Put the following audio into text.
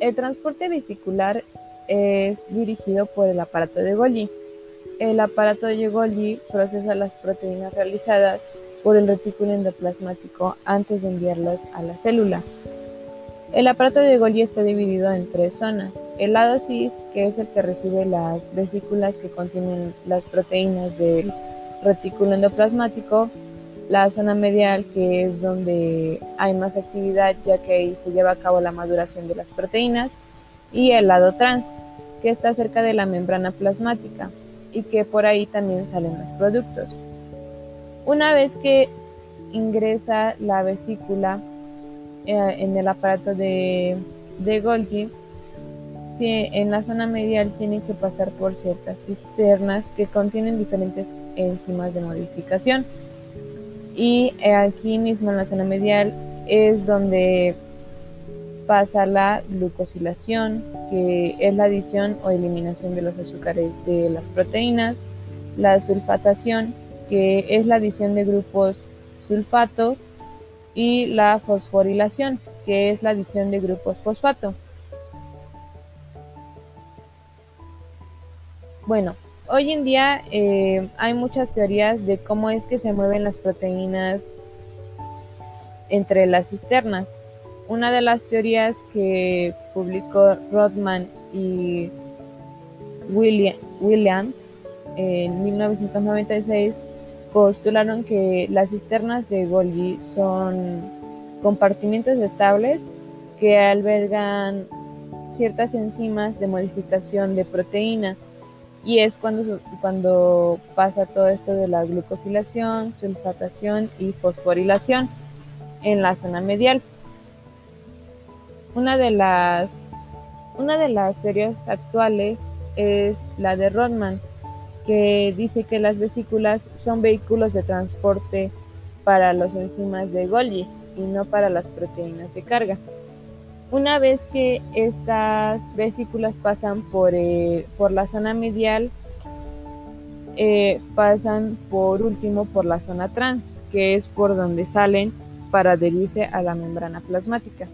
El transporte vesicular es dirigido por el aparato de Golgi. El aparato de Golgi procesa las proteínas realizadas por el retículo endoplasmático antes de enviarlas a la célula. El aparato de Golgi está dividido en tres zonas. El lado cis, que es el que recibe las vesículas que contienen las proteínas del retículo endoplasmático, la zona medial, que es donde hay más actividad ya que ahí se lleva a cabo la maduración de las proteínas, y el lado trans, que está cerca de la membrana plasmática y que por ahí también salen los productos. Una vez que ingresa la vesícula eh, en el aparato de, de Golgi, en la zona medial tienen que pasar por ciertas cisternas que contienen diferentes enzimas de modificación. Y aquí mismo en la zona medial es donde pasa la glucosilación, que es la adición o eliminación de los azúcares de las proteínas, la sulfatación, que es la adición de grupos sulfato, y la fosforilación, que es la adición de grupos fosfato. Bueno, hoy en día eh, hay muchas teorías de cómo es que se mueven las proteínas entre las cisternas. Una de las teorías que publicó Rodman y Williams en 1996 postularon que las cisternas de Golgi son compartimientos estables que albergan ciertas enzimas de modificación de proteína y es cuando, cuando pasa todo esto de la glucosilación, sulfatación y fosforilación en la zona medial. Una de las, una de las teorías actuales es la de Rodman, que dice que las vesículas son vehículos de transporte para las enzimas de Golgi y no para las proteínas de carga. Una vez que estas vesículas pasan por, eh, por la zona medial, eh, pasan por último por la zona trans, que es por donde salen para adherirse a la membrana plasmática.